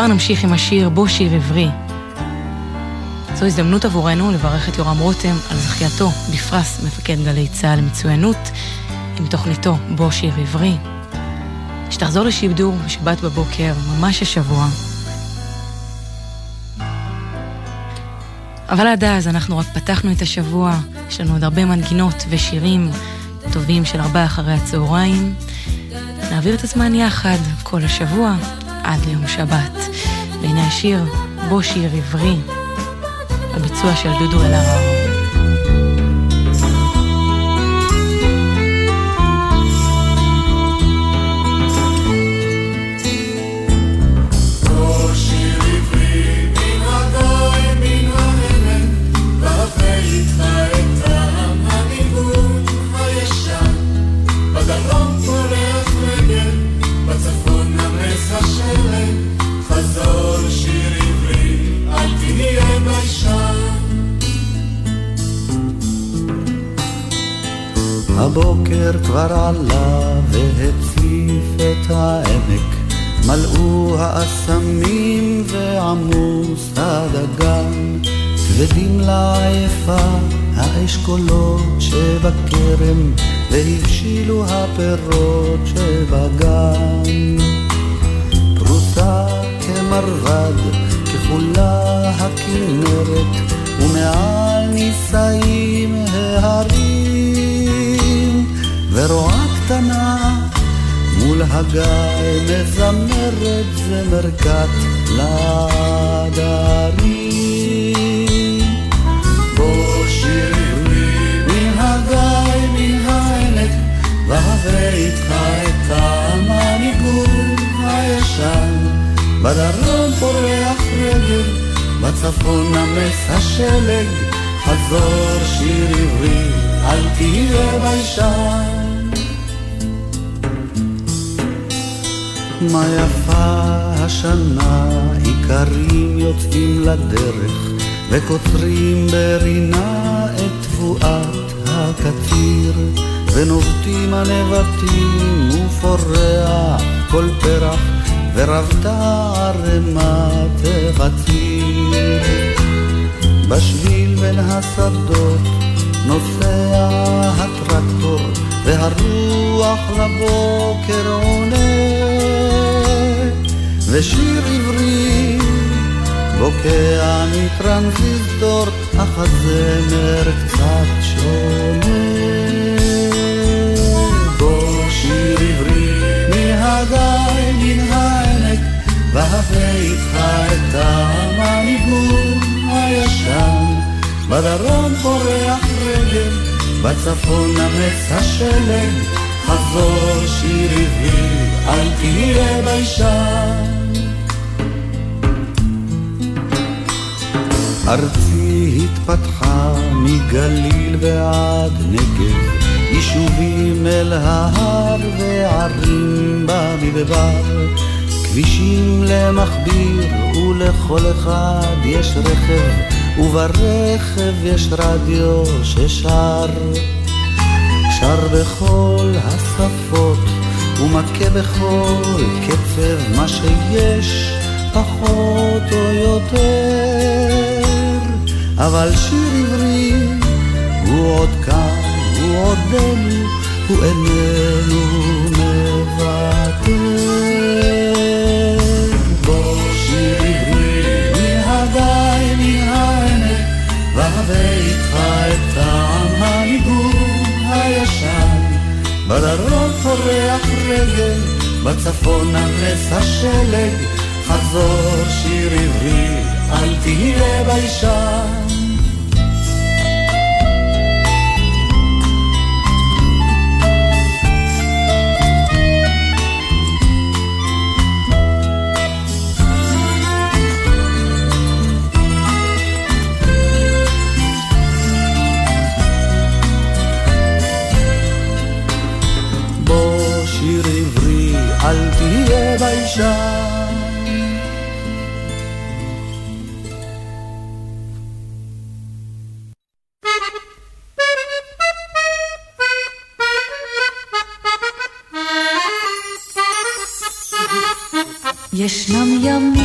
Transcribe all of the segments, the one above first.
וכבר נמשיך עם השיר בו שיר עברי. זו הזדמנות עבורנו לברך את יורם רותם על זכייתו בפרס מפקד גלי צה"ל למצוינות עם תוכניתו בו שיר עברי. שתחזור לשידור בשבת בבוקר, ממש השבוע. אבל עד אז אנחנו רק פתחנו את השבוע, יש לנו עוד הרבה מנגינות ושירים טובים של ארבעה אחרי הצהריים. נעביר את הזמן יחד כל השבוע עד ליום שבת. והנה השיר, בו שיר עברי, הביצוע של דודו אלהרר. הבוקר כבר עלה והציף את העמק, מלאו האסמים ועמוס הדגן, כבדים לעייפה האשכולות שבכרם, והבשילו הפירות שבגן. פרוסה כמרבד, כחולה הגיא מזמרת זמרכת לעדרים. בוא שיר מן הגיא מן העמק, והווה איתך את טעם הניגון הישן, בדרום פורח רגל בצפון נמס השלג, חזור שיר עברי, אל תהיה ביישן. מה יפה השנה, איכרים יוצאים לדרך, וקוצרים ברינה את תבואת הקציר, ונובטים הנבטים ופורח כל פרח ורבתה ערמת חציר. בשביל בין השדות נוסע הטרקטור, והרוח לבוקר עונה, ושיר עברי בוקע מטרנזיסטור, אך הזמר קצת שונה. בוא שיר עברי מהגיא מן העמק, והווה איתך את טעם הניגון הישן. בדרום פורח רגל, בצפון נמס השלג, חזור שיר עברי, אל תהיה ביישן. ארצי התפתחה מגליל ועד נגב, יישובים אל ההר וערים במדבר, כבישים למכביר ולכל אחד יש רכב, וברכב יש רדיו ששר. שר בכל השפות ומכה בכל קצב מה שיש פחות או יותר, אבל שיר עברי הוא עוד כאן, הוא עודנו, הוא איננו מוותר. בוא שיר עברי מהגיא מן העמק, והווה איתך את טעם הניגון הישן. בדרום פורח רגל, בצפון נמס השלג, חזור שיר עברי, אל תהיה ביישן. ביישן. ישנם ימים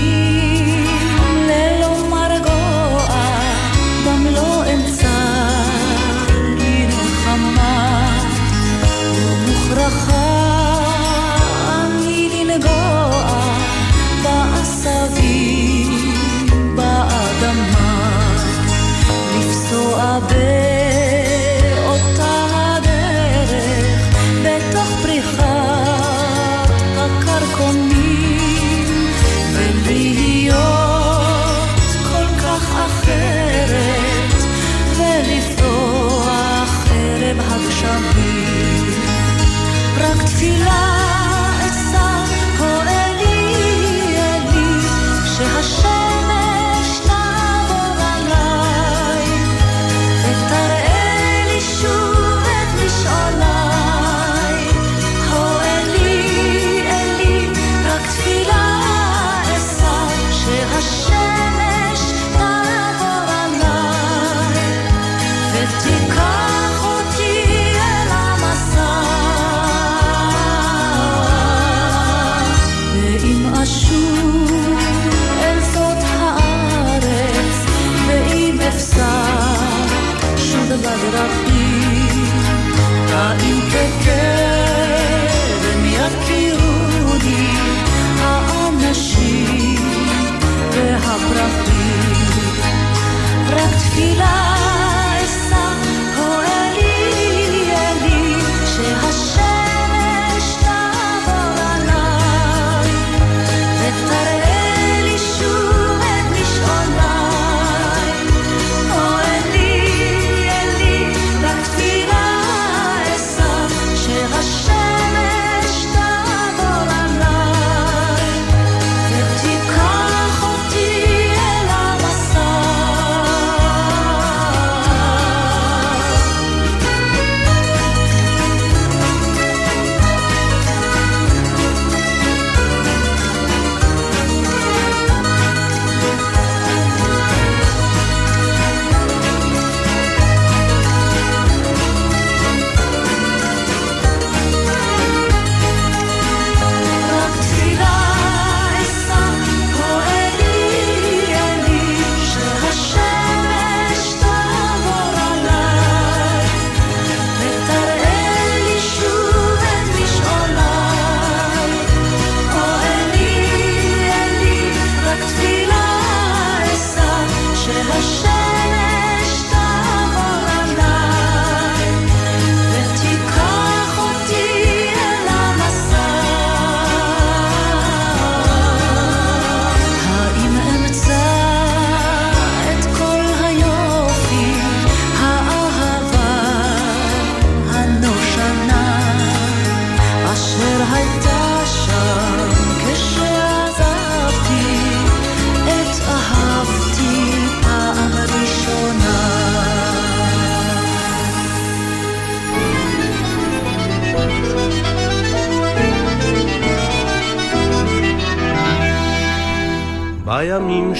地老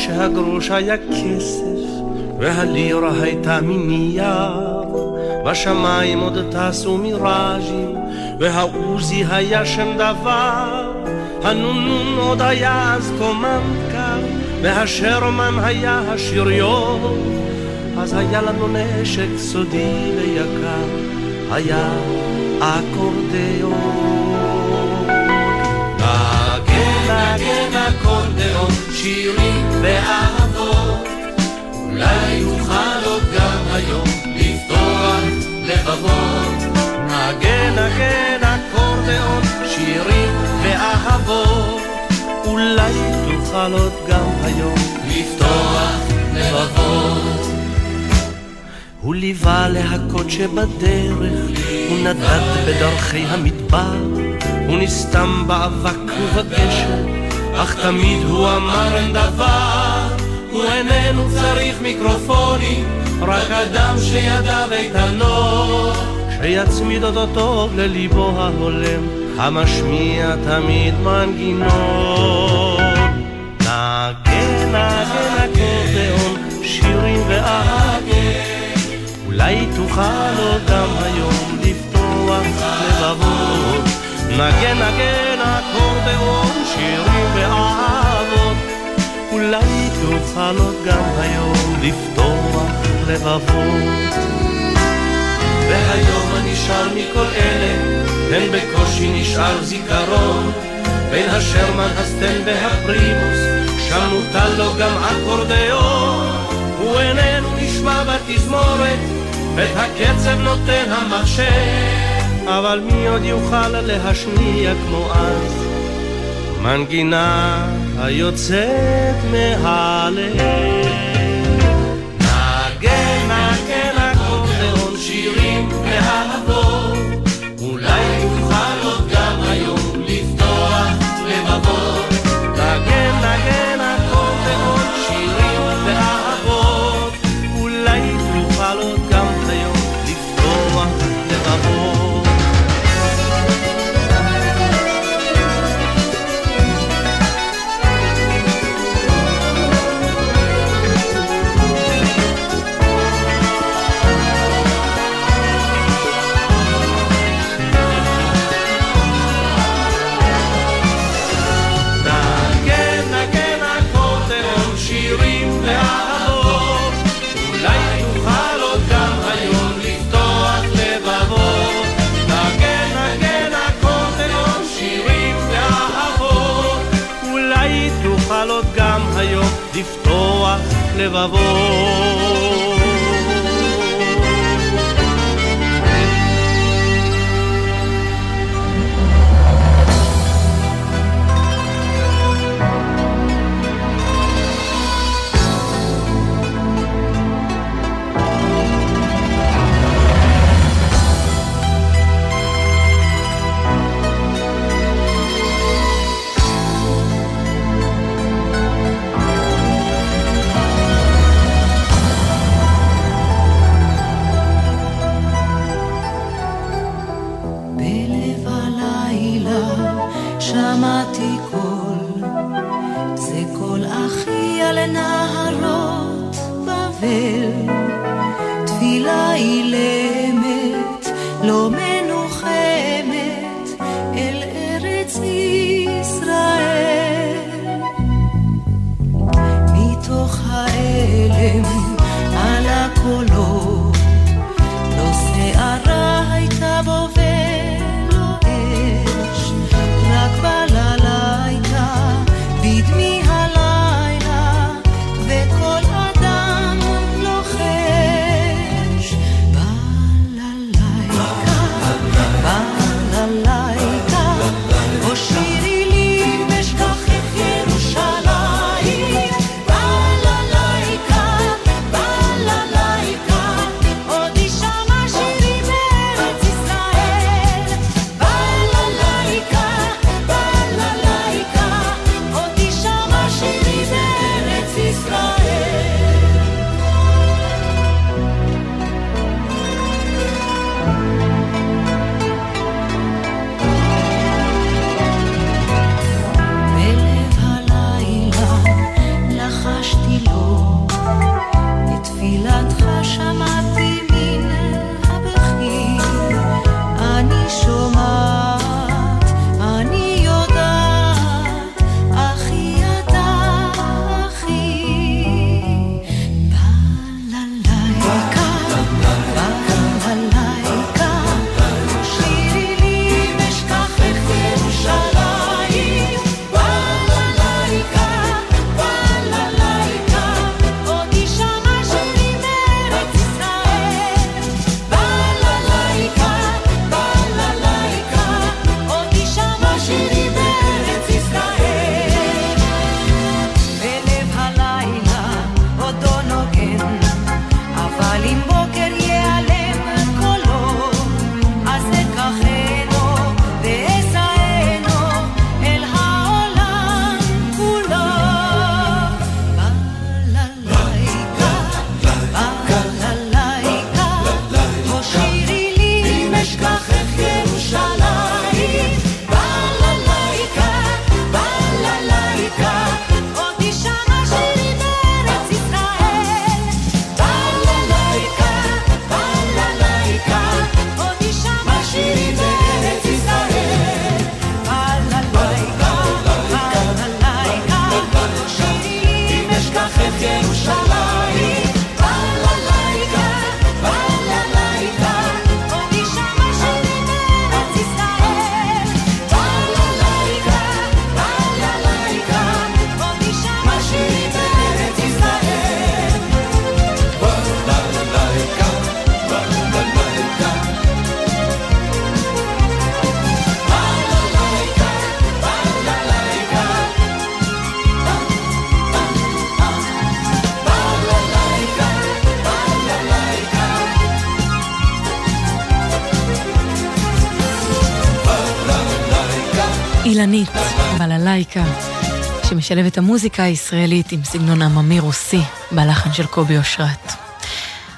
שהגרוש היה כסף והלירה הייתה מנייר בשמיים עוד טסו מיראז'ים והעוזי היה שם דבר. הנונון עוד היה אז קומנדקר והשרמן היה השריון. אז היה לנו נשק סודי ויקר היה אקורדיאון אקורדיאון שירים ואהבות אולי יוכל עוד גם היום לפתוח לבבות נגן נגן אקורדיאון שירים ואהבות אולי תוכל עוד גם היום לפתוח לבבות הוא ליווה להכות שבדרך, הוא נדד בדרכי המדבר, הוא נסתם באבק ובגשם, אך תמיד הוא אמר אין דבר, הוא איננו צריך מיקרופונים, רק אדם שידיו איתנות, שיצמיד אותו טוב לליבו ההולם, המשמיע תמיד מנגינות. נגן, נגן אקורדיאון, שירים ואהבות אולי תוכל עוד גם היום לפתוח לבבות נגן נגן אקורדיאון שירים ואהבות. אולי תוכל עוד גם היום לפתוח לבבות. והיום הנשאר מכל אלה הן בקושי נשאר זיכרון. בין השרמן הסטן והפרימוס שם מוטל לו גם אקורדיאון הוא איננו נשמע בתזמורת את הקצב נותן המחשב, אבל מי עוד יוכל להשמיע כמו אז מנגינה היוצאת מהלב. לפתוח לבבות. שמשלב את המוזיקה הישראלית עם סגנון עממי רוסי, בלחן של קובי אושרת.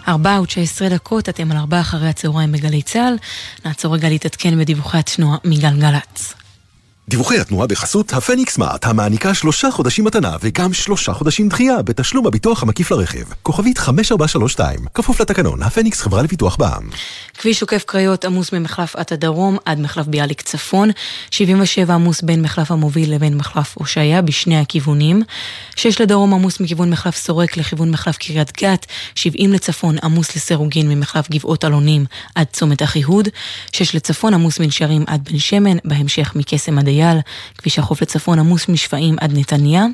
ארבע ותשע עשרה דקות, אתם על ארבע אחרי הצהריים בגלי צה"ל. נעצור רגע להתעדכן בדיווחי התנועה מגלגלצ. דיווחי התנועה בחסות הפניקס מארט, המעניקה שלושה חודשים מתנה וגם שלושה חודשים דחייה בתשלום הביטוח המקיף לרכב. כוכבית 5432, כפוף לתקנון, הפניקס חברה לפיתוח בע"מ. כביש עוקף קריות עמוס ממחלף עטה דרום עד מחלף ביאליק צפון, 77 עמוס בין מחלף המוביל לבין מחלף הושעיה בשני הכיוונים, 6 לדרום עמוס מכיוון מחלף סורק לכיוון מחלף קריית גת, 70 לצפון עמוס לסירוגין ממחלף גבעות אלונים עד צומת אחיהוד, 6 לצפון עמוס מנשרים עד בן שמן, בהמשך מקסם עד אייל, כביש החוף לצפון עמוס משפעים עד נתניה,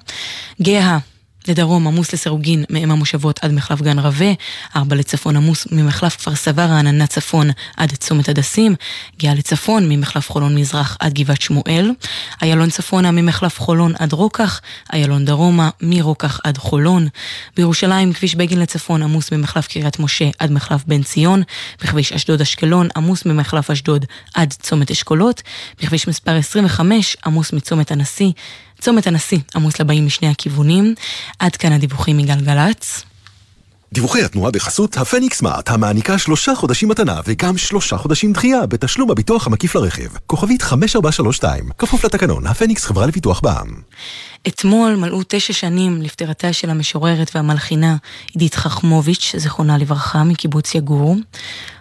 גאה לדרום עמוס לסירוגין מאם המושבות עד מחלף גן רבה, ארבע לצפון עמוס ממחלף כפר סבא רעננה צפון עד צומת הדסים, גאה לצפון ממחלף חולון מזרח עד גבעת שמואל, איילון צפונה ממחלף חולון עד רוקח, איילון דרומה מרוקח עד חולון, בירושלים כביש בגין לצפון עמוס ממחלף קריית משה עד מחלף בן ציון, בכביש אשדוד אשקלון עמוס ממחלף אשדוד עד צומת אשכולות, בכביש מספר 25 עמוס מצומת הנשיא צומת הנשיא עמוס לבאים משני הכיוונים. עד כאן הדיווחים מגלגלצ. דיווחי התנועה בחסות הפניקס מארט, המעניקה שלושה חודשים מתנה וגם שלושה חודשים דחייה בתשלום הביטוח המקיף לרכב. כוכבית 5432, כפוף לתקנון, הפניקס חברה לפיתוח בע"מ. אתמול מלאו תשע שנים לפטירתה של המשוררת והמלחינה עידית חכמוביץ', זיכרונה לברכה, מקיבוץ יגור.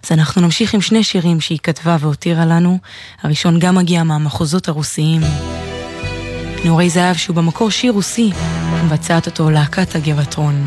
אז אנחנו נמשיך עם שני שירים שהיא כתבה והותירה לנו. הראשון גם מגיע מהמחוזות הרוסיים. נעורי זהב שהוא במקור שיר רוסי, מבצעת אותו להקת הגבעתרון.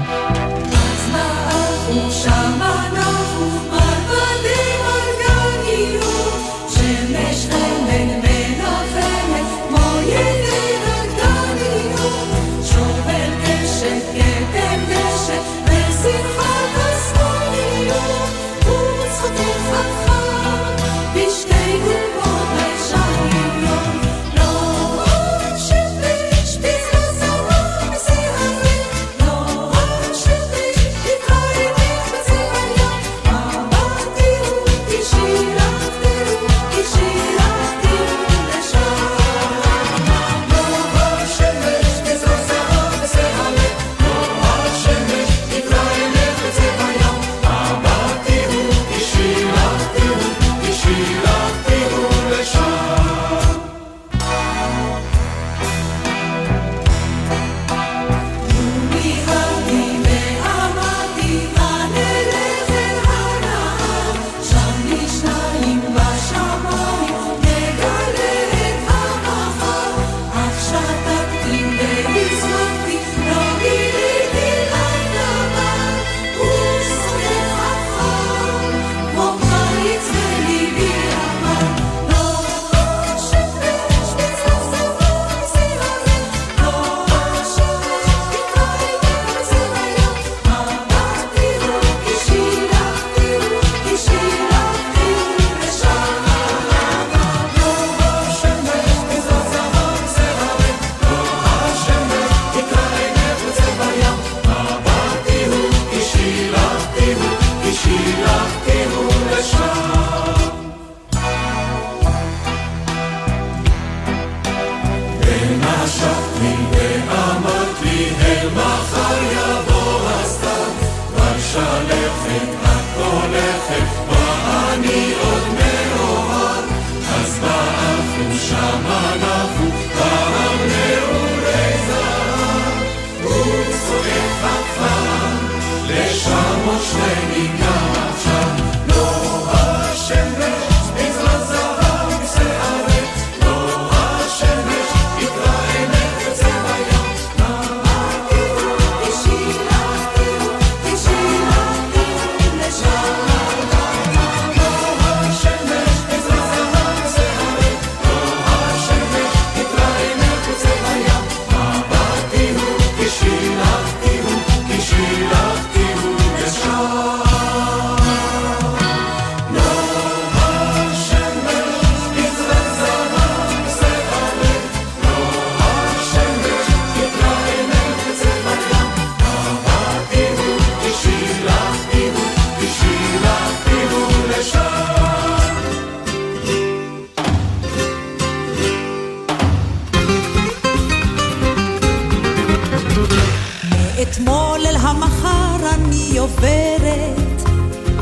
מאתמול אל המחר אני עוברת,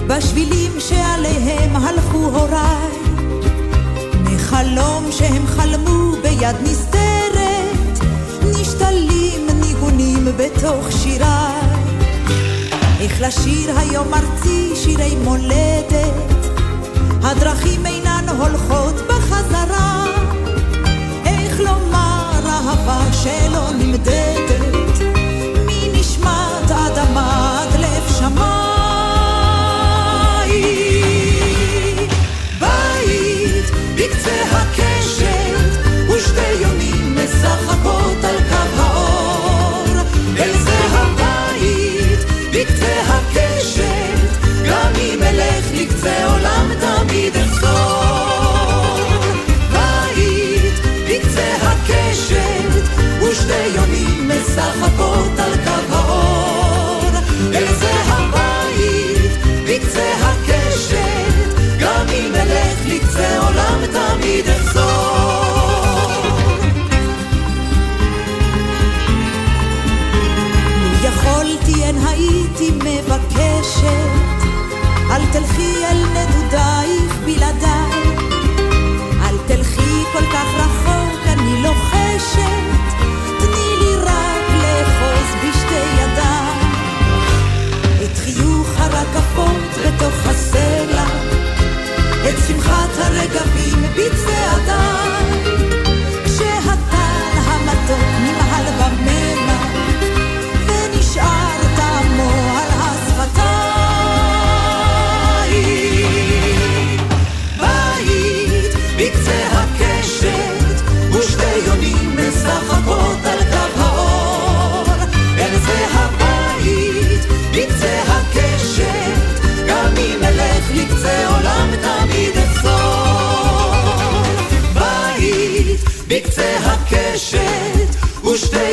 בשבילים שעליהם הלכו הוריי, מחלום שהם חלמו ביד נסתרת, נשתלים ניגונים בתוך שיריי. איך לשיר היום ארצי שירי מולדת, הדרכים אינן הולכות בחזרה. איך לומר אהבה שלא נמדדת, עד לב שמיים. תמיד אחזור. יכולתי אין הייתי מבקשת, אל תלכי אל נדודייך בלעדיי. אל תלכי כל כך רחוק,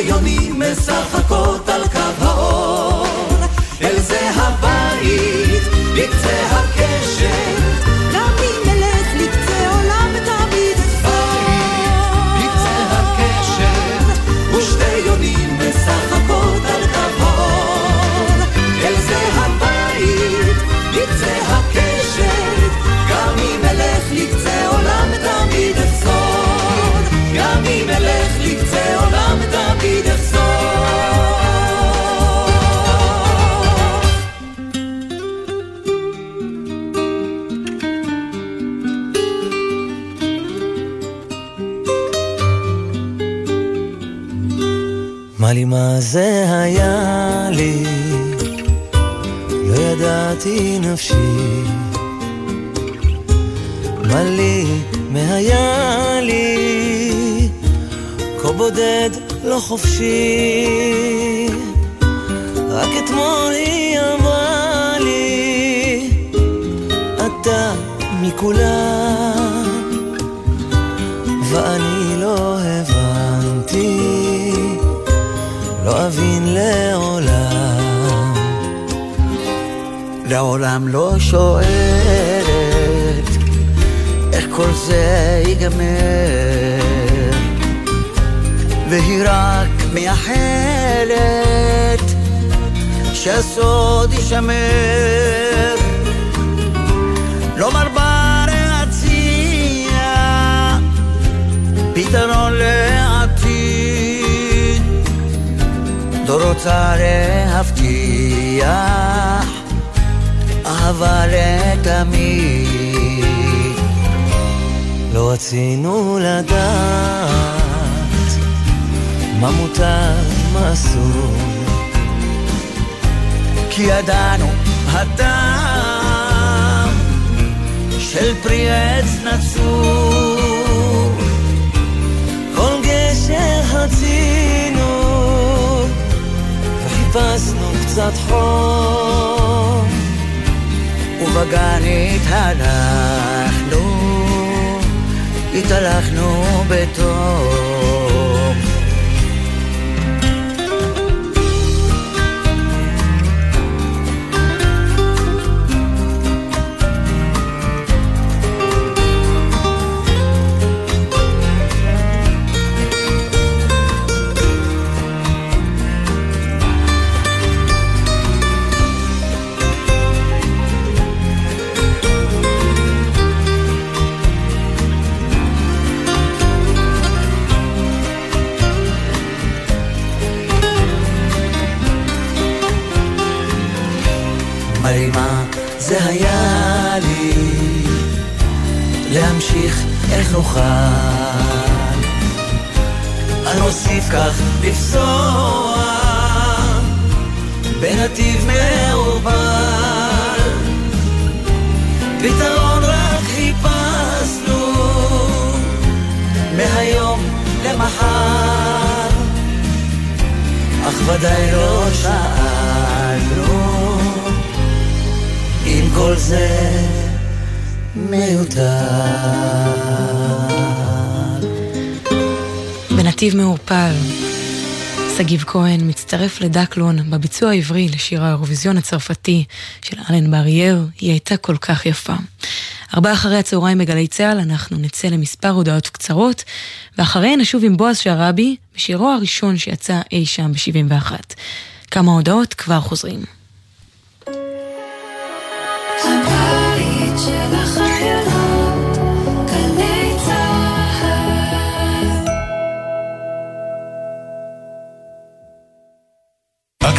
ושתי יונים משחקות זה היה לי, לא ידעתי נפשי. מה לי מהיה לי, כה בודד לא חופשי. רק אתמול היא אמרה לי, אתה מכולם, ואני לא הבנתי. אבין לעולם. לעולם לא שואלת איך כל זה ייגמר, והיא רק מייחלת שהסוד יישמר. לא מרבה להציע פתרון לעתיד, רוצה להבטיח אהבה לתמיד. לא רצינו לדעת מה מותר, מה אסור. כי ידענו הטעם של פרי עץ נצור. וחיפשנו קצת חום. ובגן התהלכנו, התהלכנו בתום. לדקלון בביצוע העברי לשיר האירוויזיון הצרפתי של אלן בארייר, היא הייתה כל כך יפה. ארבעה אחרי הצהריים בגלי צה"ל אנחנו נצא למספר הודעות קצרות, ואחריהן נשוב עם בועז שראבי בשירו הראשון שיצא אי שם ב-71. כמה הודעות כבר חוזרים.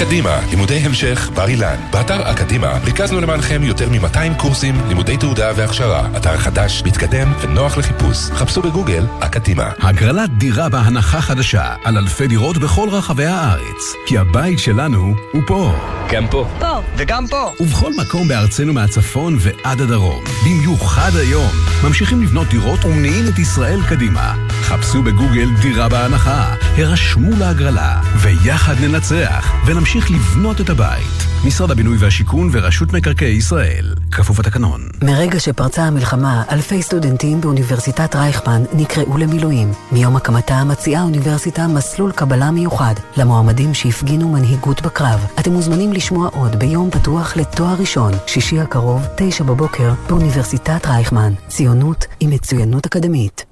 אקדימה, לימודי המשך, בר אילן. באתר אקדימה ריכזנו למענכם יותר מ-200 קורסים, לימודי תעודה והכשרה. אתר חדש, מתקדם ונוח לחיפוש. חפשו בגוגל אקדימה. הגרלת דירה בהנחה חדשה על אלפי דירות בכל רחבי הארץ. כי הבית שלנו הוא פה. גם פה. פה. וגם פה. ובכל מקום בארצנו מהצפון ועד הדרום. במיוחד היום. ממשיכים לבנות דירות ומניעים את ישראל קדימה. חפשו בגוגל דירה בהנחה, הרשמו להגרלה, ויחד ננצח, ונמשיך לבנות את הבית. משרד הבינוי והשיכון ורשות מקרקעי ישראל. כפוף לתקנון. מרגע שפרצה המלחמה, אלפי סטודנטים באוניברסיטת רייכמן נקראו למילואים. מיום הקמתה מציעה האוניברסיטה מסלול קבלה מיוחד למועמדים שהפגינו מנהיגות בקרב. אתם מוזמנים לשמוע עוד ביום פתוח לתואר ראשון, שישי הקרוב, תשע בבוקר, באוניברסיטת רייכמן. ציונות עם מצוינות אקדמית.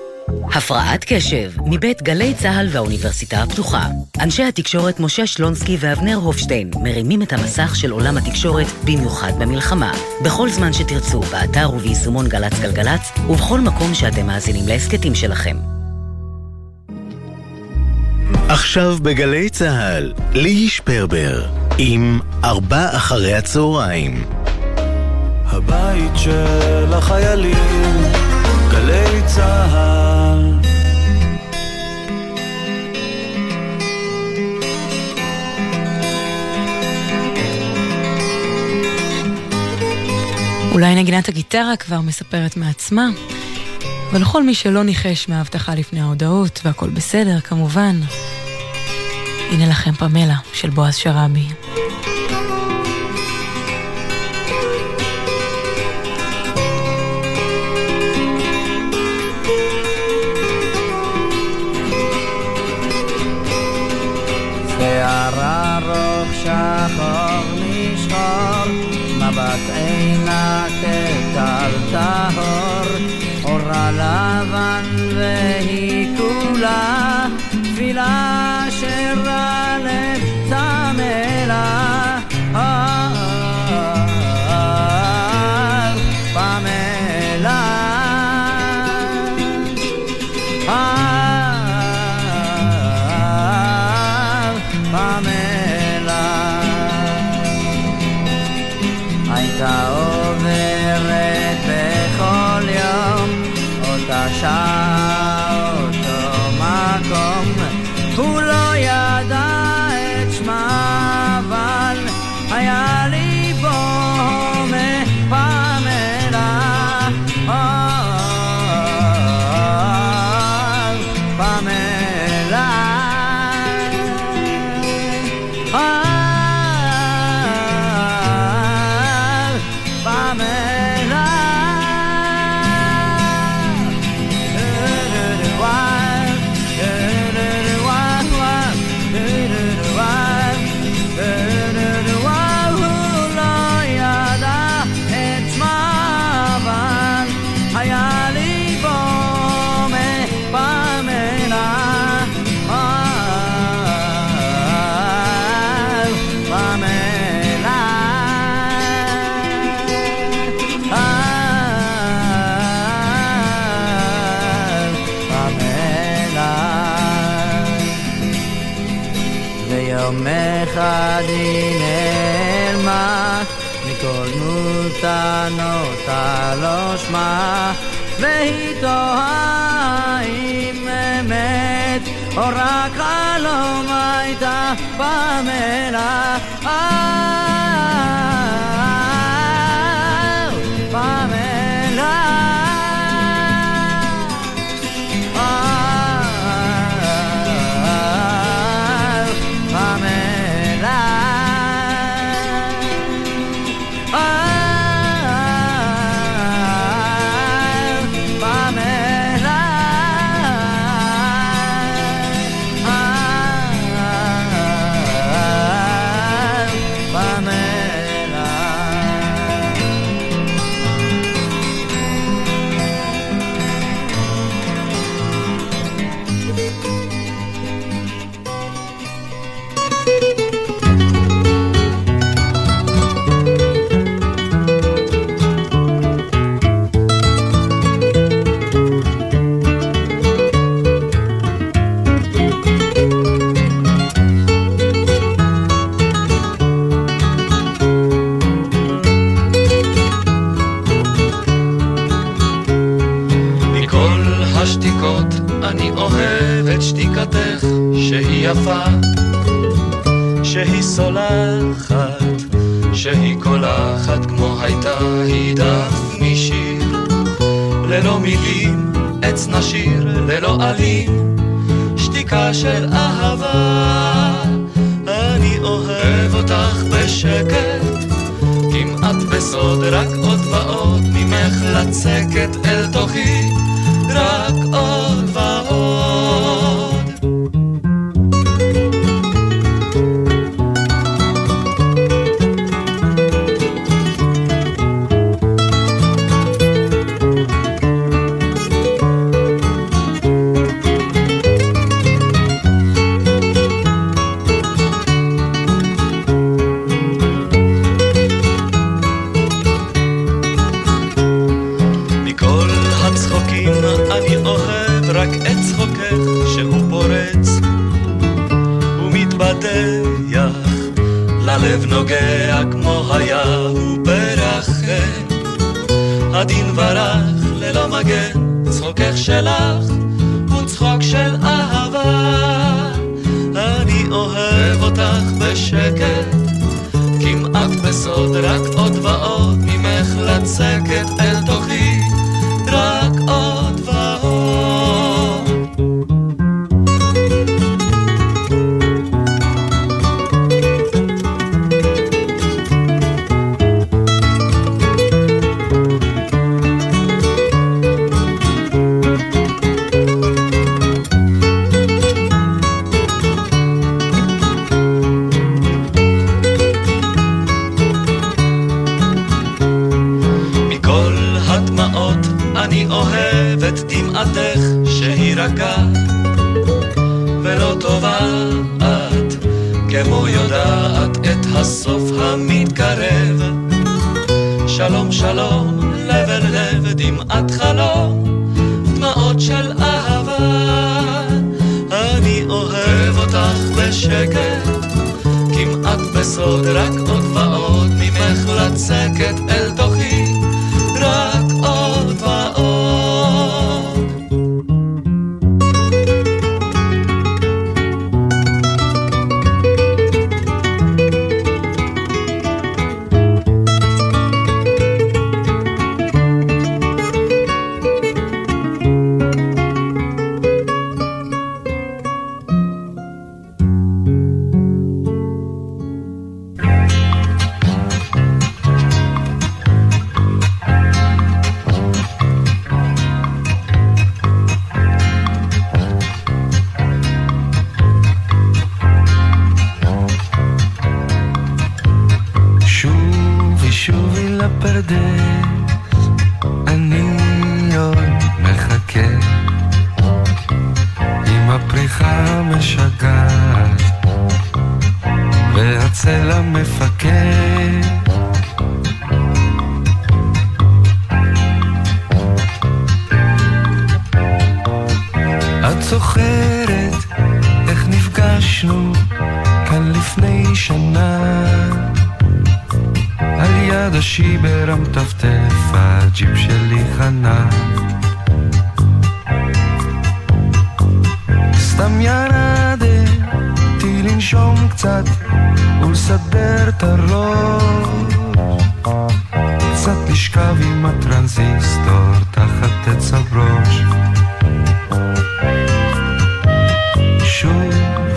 הפרעת קשב, מבית גלי צה"ל והאוניברסיטה הפתוחה. אנשי התקשורת משה שלונסקי ואבנר הופשטיין מרימים את המסך של עולם התקשורת, במיוחד במלחמה. בכל זמן שתרצו, באתר וביישומון גל"צ גלגלצ, ובכל מקום שאתם מאזינים להסכתים שלכם. עכשיו בגלי צה"ל, ליהי שפרבר, עם ארבע אחרי הצהריים. הבית של החיילים, גלי צה"ל. אולי נגינת הגיטרה כבר מספרת מעצמה, ולכל מי שלא ניחש מההבטחה לפני ההודעות, והכל בסדר, כמובן, הנה לכם פמלה של בועז שראבי. שערה רוך שחור משחור, מבט עינה כטל טהור, אורה לבן והיא כולה תפילה שרה לתמלה. adinen ma mikol muta no talos ma vehito imemet ora kalomaita pamela to drak od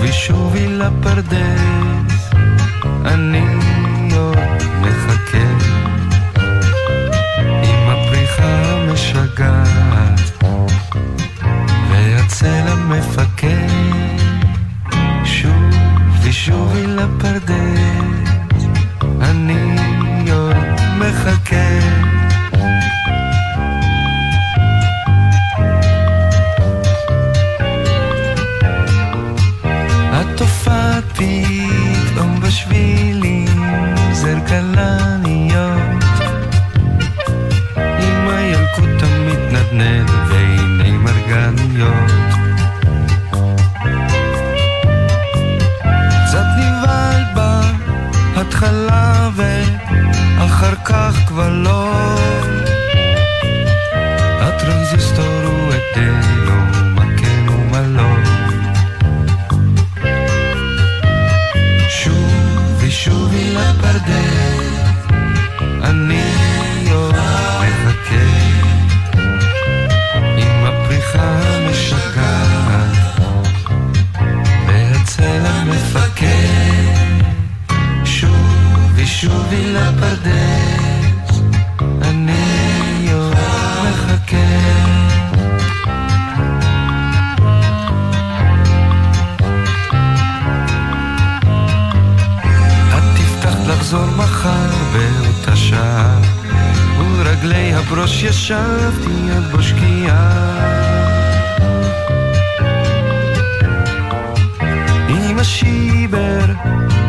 ושובי לפרדס, אני עוד מחכה. עם הפריחה המשגעת, והצל המפקד, שוב ושובי לפרדס. ישר, ורגלי הברוש ישבתי עד בשקיעה. עם השיבר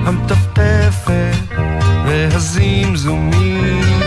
המטפטפת והזמזומים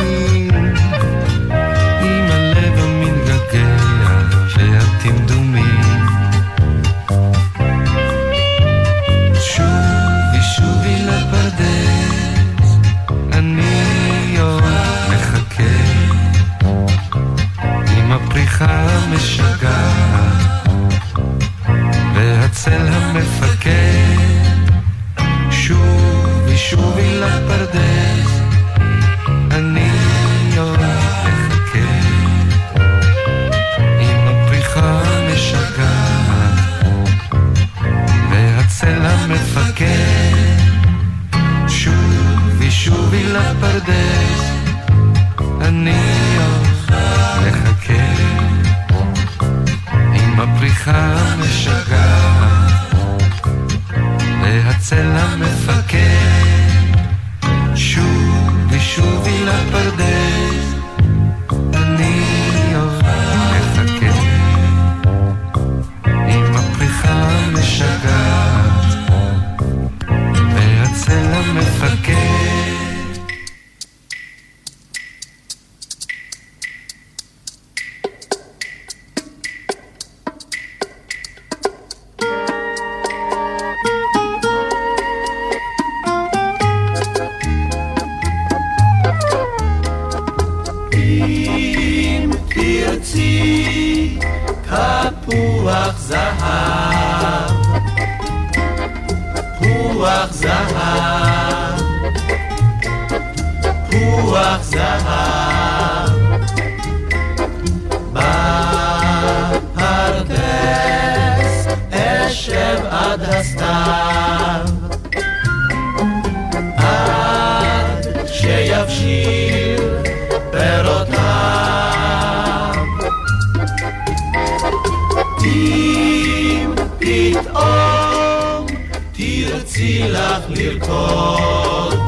לרקוד,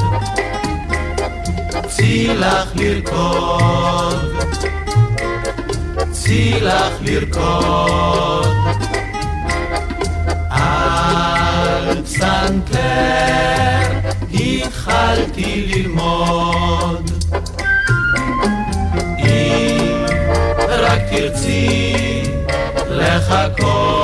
צאי לך לרקוד, צאי לך לרקוד, על פסנתר התחלתי ללמוד. אם רק תרצי לחכות.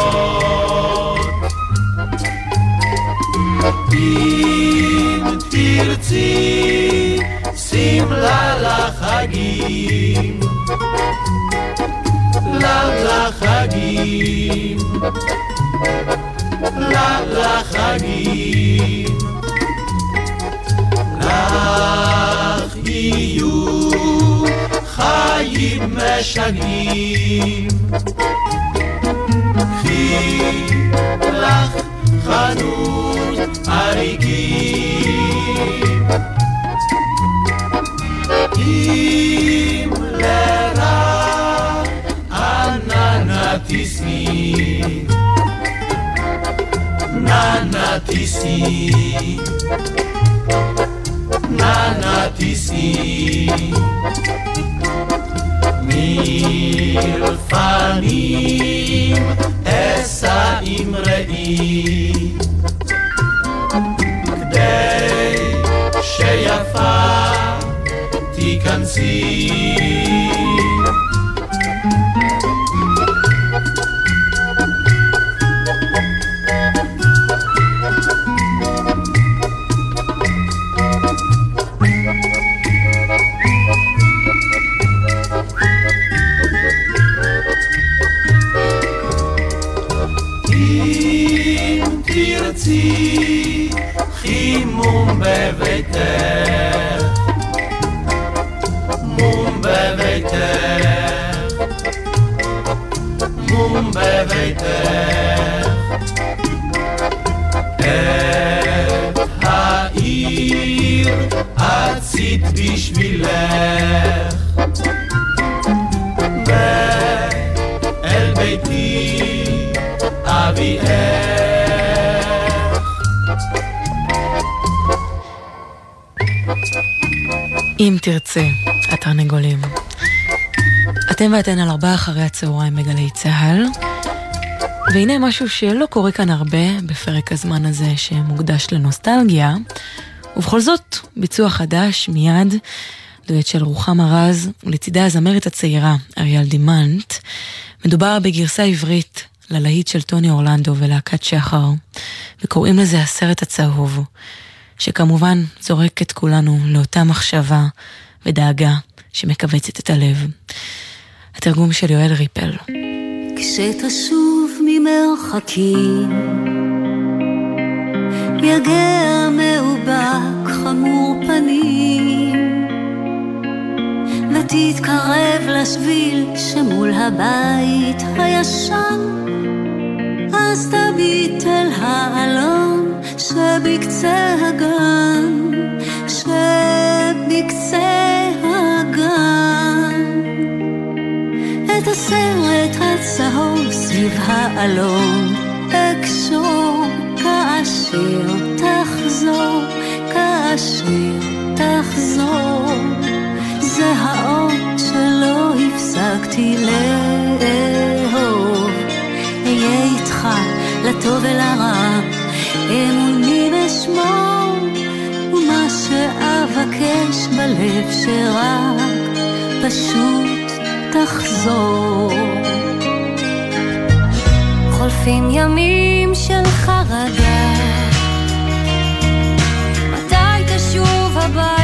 אם תרצי, שמלה לחגים. לה לחגים. לה לחגים. לך יהיו חיים משגעים. קחי לך חנות אריגים. אם לרע תישאי, נא נא תישאי. נא תישאי מלפנים אשא עם ראי שיפה תיכנסי תרצה, התרנגולים. אתם ואתן על ארבעה אחרי הצהריים בגלי צה"ל. והנה משהו שלא קורה כאן הרבה בפרק הזמן הזה שמוקדש לנוסטלגיה, ובכל זאת, ביצוע חדש מיד, דואט של רוחמה רז, ולצידה הזמרת הצעירה אריאל דימנט. מדובר בגרסה עברית ללהיט של טוני אורלנדו ולהקת שחר, וקוראים לזה הסרט הצהוב. שכמובן זורק את כולנו לאותה מחשבה ודאגה שמכווצת את הלב. התרגום של יואל ריפל. כשתשוב ממרחקים, יגע מאובק חמור פנים, ותתקרב לשביל שמול הבית הישן, אז תביט אל האלון שבקצה הגן, שבקצה הגן. את הסרט הצהוב סביב האלון, אקשור כאשר תחזור, כאשר תחזור. זה האות שלא הפסקתי לאהוב. אהיה איתך לטוב ולרע. בלב שרק פשוט תחזור. חולפים ימים של חרדה, מתי תשוב הביתה?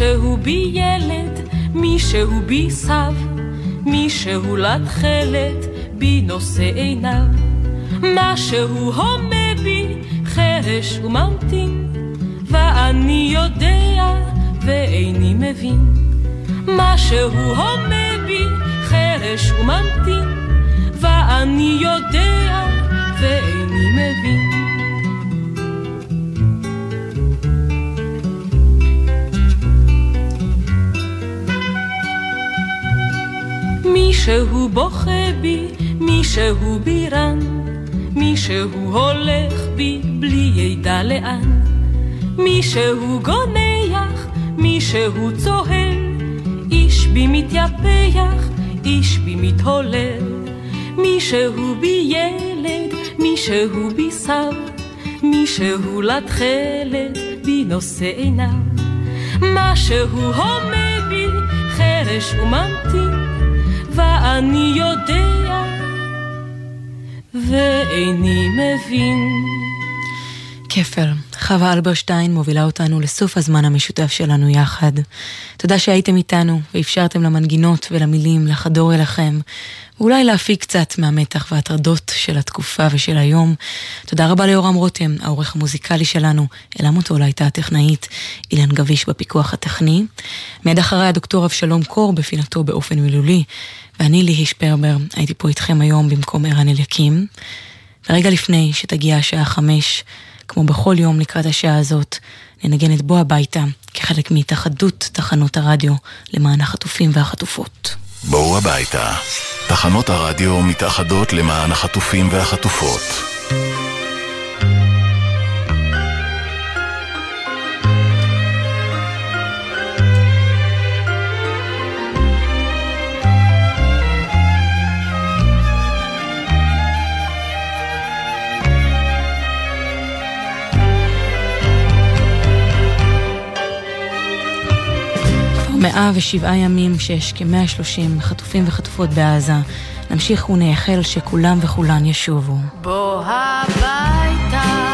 מישהו בי ילד, מישהו בי סב, מישהו לתכלת, בי נושא עיניו. משהו הומה בי, חרש וממתין, ואני יודע ואיני מבין. משהו הומה בי, חרש וממתין, ואני יודע ואיני מבין. מישהו בוכה בי, מישהו בירן, מישהו הולך בי בלי ידע לאן. מישהו גונח, מישהו צוהל, איש בי מתייפח, איש בי מתהולל. מישהו בי ילד, מישהו בי סב, מישהו לתכלת, בי נושא עיניו. משהו הומה בי, חרש וממתין. ואני יודע ואיני מבין. כפל. חווה אלברשטיין מובילה אותנו לסוף הזמן המשותף שלנו יחד. תודה שהייתם איתנו ואפשרתם למנגינות ולמילים לחדור אליכם, ואולי להפיק קצת מהמתח וההטרדות של התקופה ושל היום. תודה רבה ליורם רותם, העורך המוזיקלי שלנו, אלה מוטולה הייתה הטכנאית, אילן גביש בפיקוח הטכני. מיד אחרי הדוקטור אבשלום קור בפינתו באופן מילולי, ואני ליהי שפרבר, הייתי פה איתכם היום במקום ערן אליקים. ורגע לפני שתגיע השעה חמש, כמו בכל יום לקראת השעה הזאת, ננגן את בוא הביתה כחלק מהתאחדות תחנות הרדיו למען החטופים והחטופות. בואו הביתה. תחנות הרדיו מתאחדות למען החטופים והחטופות. מאה ושבעה ימים שיש כמאה שלושים חטופים וחטופות בעזה. נמשיך ונייחל שכולם וכולן ישובו. בוא הביתה